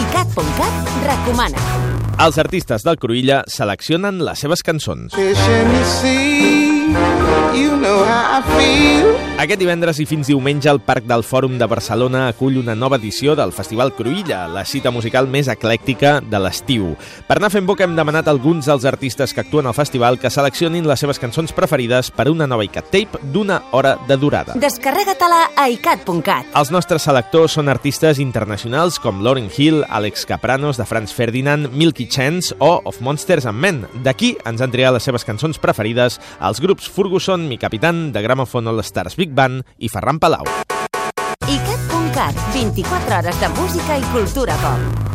ICAT.cat recomana. Els artistes del Cruïlla seleccionen les seves cançons. Fishing the sea, you know how I feel. Aquest divendres i fins diumenge el Parc del Fòrum de Barcelona acull una nova edició del Festival Cruïlla, la cita musical més eclèctica de l'estiu. Per anar fent boca hem demanat a alguns dels artistes que actuen al festival que seleccionin les seves cançons preferides per una nova ICAT tape d'una hora de durada. Descarrega-te-la a icat.cat. Els nostres selectors són artistes internacionals com Lauryn Hill, Alex Capranos, de Franz Ferdinand, Milky Chance o Of Monsters and Men. D'aquí ens han triat les seves cançons preferides els grups Ferguson, Mi Capitán, de Gramophone All Stars Big Band i Ferran Palau. icat.cat, 24 hores de música i cultura pop.